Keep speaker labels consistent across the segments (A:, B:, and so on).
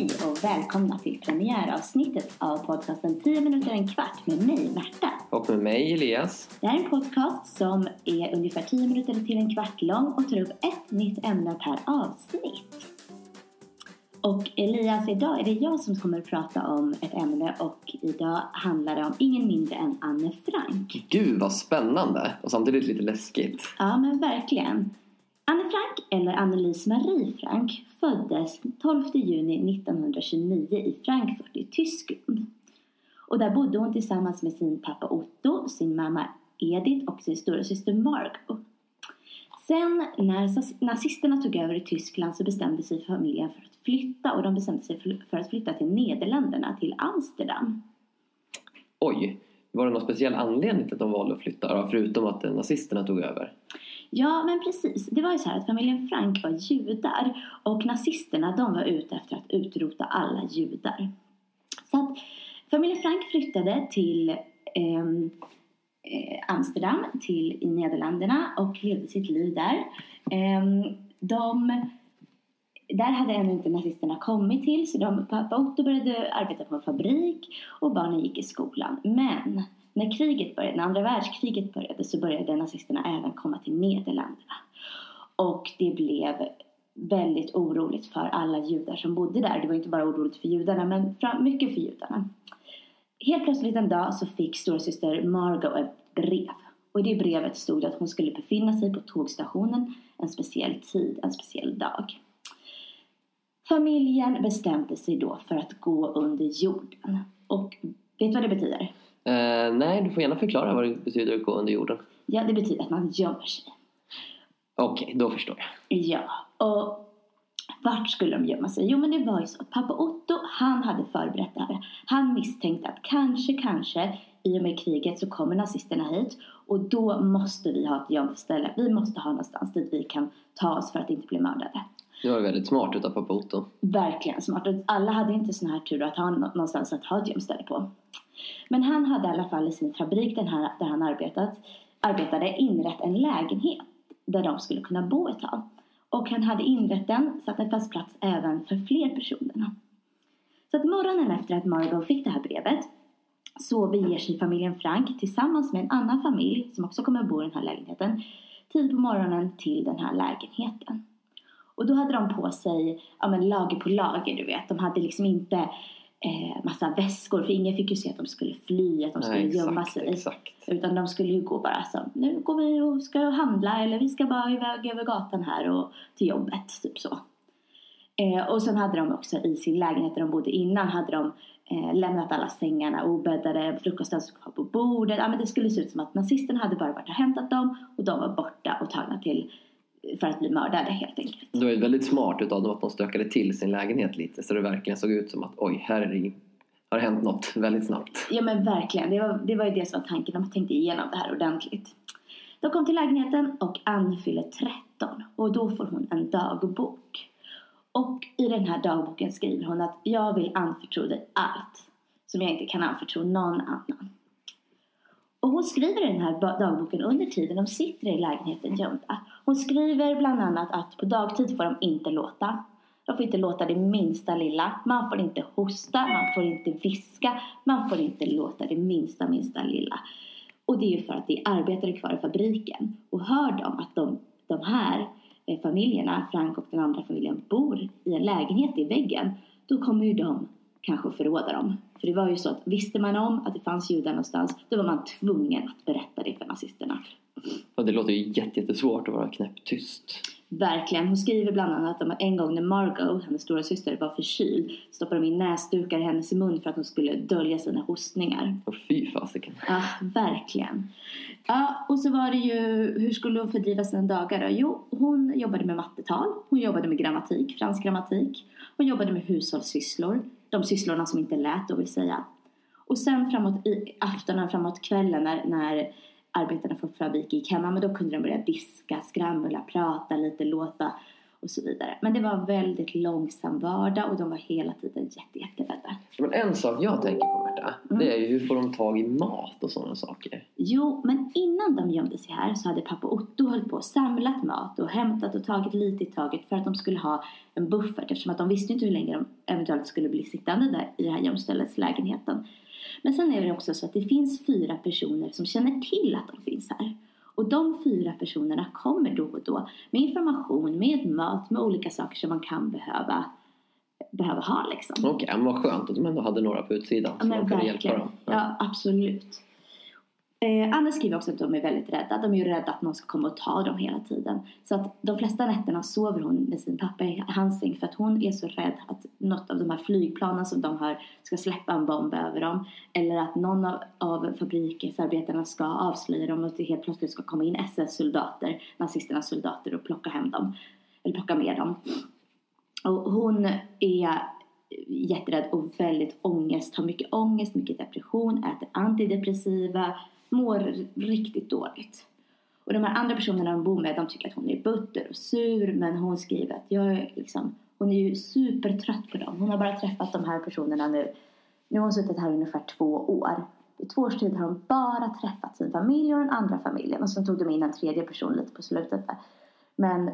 A: Hej och välkomna till premiäravsnittet av podcasten 10 minuter en kvart med mig Märta.
B: Och med mig Elias.
A: Det här är en podcast som är ungefär 10 minuter till en kvart lång och tar upp ett nytt ämne per avsnitt. Och Elias, idag är det jag som kommer att prata om ett ämne och idag handlar det om ingen mindre än Anne Frank.
B: Gud vad spännande och samtidigt lite läskigt.
A: Ja, men verkligen. Anne Frank, eller Annelise Marie Frank, föddes 12 juni 1929 i Frankfurt i Tyskland. Och där bodde hon tillsammans med sin pappa Otto, sin mamma Edith och sin stora syster Margot. Sen när nazisterna tog över i Tyskland så bestämde sig familjen för att flytta och de bestämde sig för att flytta till Nederländerna, till Amsterdam.
B: Oj, var det någon speciell anledning till att de valde att flytta då, förutom att nazisterna tog över?
A: Ja, men precis. Det var ju så här att familjen Frank var judar och nazisterna de var ute efter att utrota alla judar. Så att familjen Frank flyttade till ehm, eh, Amsterdam, till i Nederländerna och levde sitt liv där. Eh, de, där hade ännu inte nazisterna kommit till så de, pappa Otto började arbeta på en fabrik och barnen gick i skolan. Men när kriget började, när andra världskriget började så började nazisterna även komma till Nederländerna. Och det blev väldigt oroligt för alla judar som bodde där. Det var inte bara oroligt för judarna men mycket för judarna. Helt plötsligt en dag så fick storasyster Margot ett brev. Och i det brevet stod det att hon skulle befinna sig på tågstationen en speciell tid, en speciell dag. Familjen bestämde sig då för att gå under jorden. Och vet du vad det betyder?
B: Uh, nej, du får gärna förklara vad det betyder att gå under jorden.
A: Ja, det betyder att man gömmer sig.
B: Okej, okay, då förstår jag.
A: Ja, och vart skulle de gömma sig? Jo, men det var ju så att pappa Otto, han hade förberett det här. Han misstänkte att kanske, kanske i och med kriget så kommer nazisterna hit och då måste vi ha ett gömställe. Vi måste ha någonstans dit vi kan ta oss för att inte bli mördade.
B: Det var väldigt smart utav pappa Otto.
A: Verkligen smart. Alla hade inte sån här tur att ha någonstans att ha ett gömställe på. Men han hade i alla fall i sin fabrik den här, där han arbetat, arbetade inrett en lägenhet där de skulle kunna bo ett tag. Och han hade inrett den så att det fanns plats även för fler personer. Så att morgonen efter att Margot fick det här brevet så beger sig familjen Frank tillsammans med en annan familj som också kommer att bo i den här lägenheten tid på morgonen till den här lägenheten. Och då hade de på sig ja, men lager på lager, du vet. De hade liksom inte eh, massa väskor. För ingen fick ju se att de skulle fly, att de skulle Nej, gömma sig.
B: Exakt.
A: Utan de skulle ju gå bara så. Nu går vi och ska handla eller vi ska bara iväg över gatan här och till jobbet. Typ så. Eh, och sen hade de också i sin lägenhet där de bodde innan hade de eh, lämnat alla sängarna obäddade, frukosten stod kvar på bordet. Ja, men det skulle se ut som att nazisterna hade bara varit och hämtat dem och de var borta och tagna till för att bli mördade helt enkelt.
B: Det var ju väldigt smart utav dem att de stökade till sin lägenhet lite så det verkligen såg ut som att oj, här är det, har det hänt något väldigt snabbt.
A: Ja men verkligen, det var, det var ju det som var tanken. De tänkte igenom det här ordentligt. De kom till lägenheten och Ann fyller 13 och då får hon en dagbok. Och i den här dagboken skriver hon att jag vill anförtro dig allt som jag inte kan anförtro någon annan. Och hon skriver i den här dagboken under tiden de sitter i lägenheten gömda. Hon skriver bland annat att på dagtid får de inte låta. De får inte låta det minsta lilla. Man får inte hosta, man får inte viska, man får inte låta det minsta, minsta lilla. Och det är ju för att det är arbetare kvar i fabriken. Och hör de att de, de här eh, familjerna, Frank och den andra familjen, bor i en lägenhet i väggen, då kommer ju de kanske förråda dem. För det var ju så att visste man om att det fanns judar någonstans då var man tvungen att berätta det för nazisterna.
B: Ja, det låter ju jättesvårt att vara knäpptyst.
A: Verkligen. Hon skriver bland annat om att en gång när Margot, hennes stora syster, var förkyld stoppade de in näsdukar i hennes mun för att hon skulle dölja sina hostningar.
B: Och fy fasiken.
A: Ja, verkligen. Ja, och så var det ju, hur skulle hon fördriva sina dagar då? Jo, hon jobbade med mattetal, hon jobbade med grammatik, fransk grammatik, hon jobbade med hushållssysslor, de sysslorna som inte lät då vill säga. Och sen framåt i aftonen, framåt kvällen när, när arbetarna från fabriken gick hemma, men då kunde de börja diska, skramla, prata lite, låta och så vidare. Men det var en väldigt långsam vardag och de var hela tiden jätte, jätterädda.
B: Men en sak jag tänker på Märta,
A: Mm.
B: det är ju hur får de tag i mat och sådana saker?
A: Jo, men innan de gömde sig här så hade pappa Otto hållit på och samlat mat och hämtat och tagit lite i taget för att de skulle ha en buffert eftersom att de visste inte hur länge de eventuellt skulle bli sittande där i det här gömställeslägenheten. Men sen är det också så att det finns fyra personer som känner till att de finns här. Och de fyra personerna kommer då och då med information, med mat, med olika saker som man kan behöva, behöva ha liksom.
B: Okej, men vad skönt att de ändå hade några på utsidan
A: Ja,
B: som kunde hjälpa dem.
A: Ja, absolut. Eh, Anna skriver också att de är väldigt rädda. De är ju rädda att någon ska komma och ta dem hela tiden. Så att de flesta nätterna sover hon med sin pappa i hans säng för att hon är så rädd att något av de här flygplanen som de har ska släppa en bomb över dem. Eller att någon av, av fabriksarbetarna ska avslöja dem och att det helt plötsligt ska komma in SS-soldater, nazisternas soldater och plocka hem dem. Eller plocka med dem. Och hon är jätterädd och väldigt ångest, har mycket ångest, mycket depression, äter antidepressiva, mår riktigt dåligt. Och de här andra personerna hon bor med, de tycker att hon är butter och sur, men hon skriver att jag är liksom, hon är ju supertrött på dem. Hon har bara träffat de här personerna nu. Nu har hon suttit här i ungefär två år. I två års tid har hon bara träffat sin familj och den andra familjen. Och sen tog de in en tredje person lite på slutet där. Men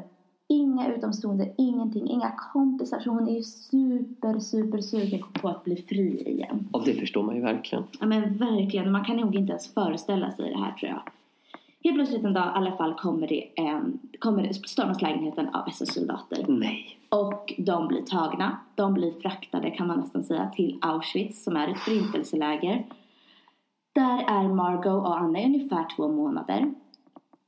A: inga utomstående, ingenting, inga kompisar. Så hon är ju super, super sugen på att bli fri igen.
B: Ja, det förstår man ju verkligen.
A: Ja men verkligen, man kan nog inte ens föreställa sig det här tror jag. Helt plötsligt en dag i alla fall kommer det en, kommer det, stormas lägenheten av SS-soldater.
B: Nej.
A: Och de blir tagna, de blir fraktade kan man nästan säga till Auschwitz som är ett förintelseläger. Där är Margot och Anna i ungefär två månader.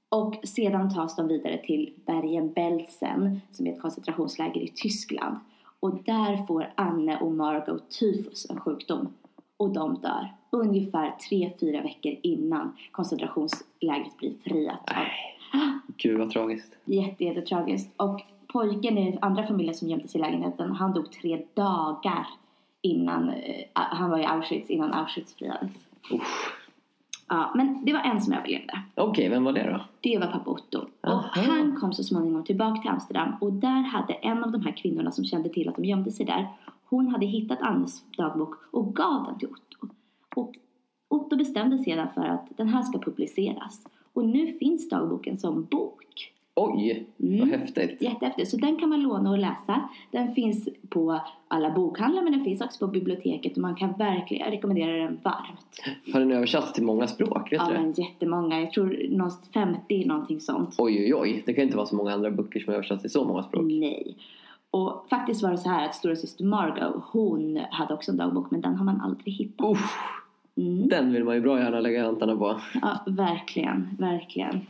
A: Och sedan tas de vidare till Bergen-Belsen som är ett koncentrationsläger i Tyskland. Och där får Anne och Margot tyfus, en sjukdom. Och de dör ungefär tre fyra veckor innan koncentrationslägret blir friat.
B: Nej. Gud vad tragiskt.
A: Jätte, jättetragiskt. Och pojken i andra familjen som gömde sig i lägenheten, han dog tre dagar innan eh, han var i Auschwitz, innan Auschwitz friades.
B: Usch.
A: Ja, men det var en som överlevde.
B: Okej, vem var det då?
A: Det var pappa Otto. Och
B: Aha.
A: han kom så småningom tillbaka till Amsterdam och där hade en av de här kvinnorna som kände till att de gömde sig där, hon hade hittat Annes dagbok och gav den till Otto. Och Otto bestämde sedan för att den här ska publiceras. Och nu finns dagboken som bok.
B: Oj,
A: Mm.
B: vad häftigt.
A: Jättehäftigt. Så den kan man låna och läsa. Den finns på alla bokhandlar men den finns också på biblioteket och man kan verkligen rekommendera den varmt.
B: Har den översatts till många språk? Vet
A: Ja
B: du
A: men jättemånga. Jag tror någonstans 50 någonting sånt.
B: Oj, oj, oj. Det kan inte vara så många andra böcker som har översatts till så många språk.
A: Nej. Och faktiskt var det så här att stora syster Margot, hon hade också en dagbok men den har man aldrig hittat.
B: Usch,
A: Mm.
B: den vill man ju bra gärna lägga hantarna på.
A: Ja, verkligen, verkligen.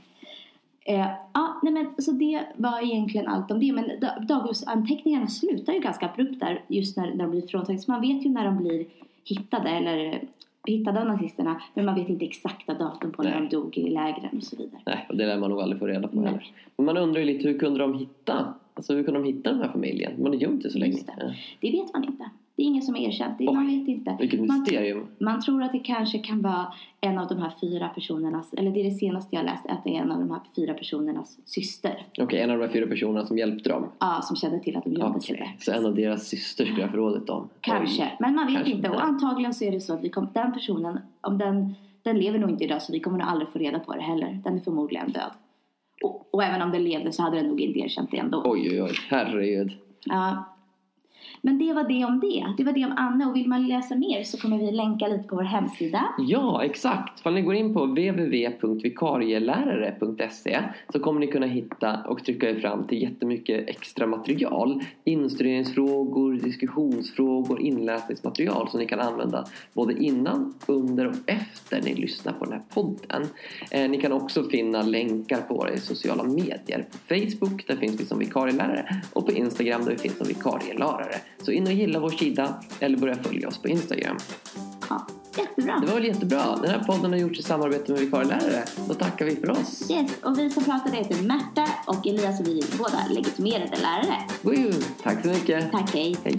A: Eh, ja, nej men så det var egentligen allt om det. Men da- dagboksanteckningarna slutar ju ganska abrupt där just när, när de blir fråntagna. Så man vet ju när de blir hittade eller hittade av nazisterna. Men man vet inte exakta datum på när
B: Nej.
A: de dog i lägren och så vidare.
B: Nej, och det lär man nog aldrig få reda på
A: Nej.
B: heller. Men man undrar ju lite, hur kunde de hitta? Alltså hur kunde de hitta den här familjen? De hade gömt sig så länge.
A: Det.
B: Ja.
A: Det vet man inte. Det är ingen som har erkänt. Det, man
B: Oj.
A: vet inte.
B: Vilket
A: Man-
B: mysterium.
A: Man tror att det kanske kan vara en av de här fyra personernas, eller det är det senaste jag läste, att det är en av de här fyra personernas syster.
B: Okej, en av de här fyra personerna som hjälpte dem.
A: Ja, som kände till att de gömde
B: Okej,
A: sig där.
B: så en av deras syster skulle jag förrådit dem.
A: Kanske,
B: Oj.
A: men man vet
B: Kanske
A: inte.
B: inte.
A: Och antagligen så är det så att vi kom, den personen, om den, den lever nog inte idag så vi kommer nog aldrig få reda på det heller. Den är förmodligen död. Och, och även om den levde så hade den nog inte erkänt det ändå.
B: Oj, oj, oj. Herregud.
A: Ja. Men det var det om det. Det var det om Anne. Och vill man läsa mer så kommer vi länka lite på vår hemsida.
B: Ja, exakt. Om ni går in på www.vikarielärare.se så kommer ni kunna hitta och trycka er fram till jättemycket extra material. Instuderingsfrågor, diskussionsfrågor, inläsningsmaterial som ni kan använda både innan, under och efter ni lyssnar på den här podden. Eh, ni kan också finna länkar på våra sociala medier. På Facebook, där finns vi som vikarielärare och på Instagram där vi finns som vikarielärare. Så in och gilla vår sida eller börja följa oss på Instagram.
A: Ja, jättebra.
B: Det var väl jättebra. Den här podden har gjorts i samarbete med vikarielärare. Då tackar vi för oss.
A: Yes, och vi som pratade heter Märta och Elias och vi är båda legitimerade lärare.
B: Woo! Tack så mycket.
A: Tack, hej.
B: Hej.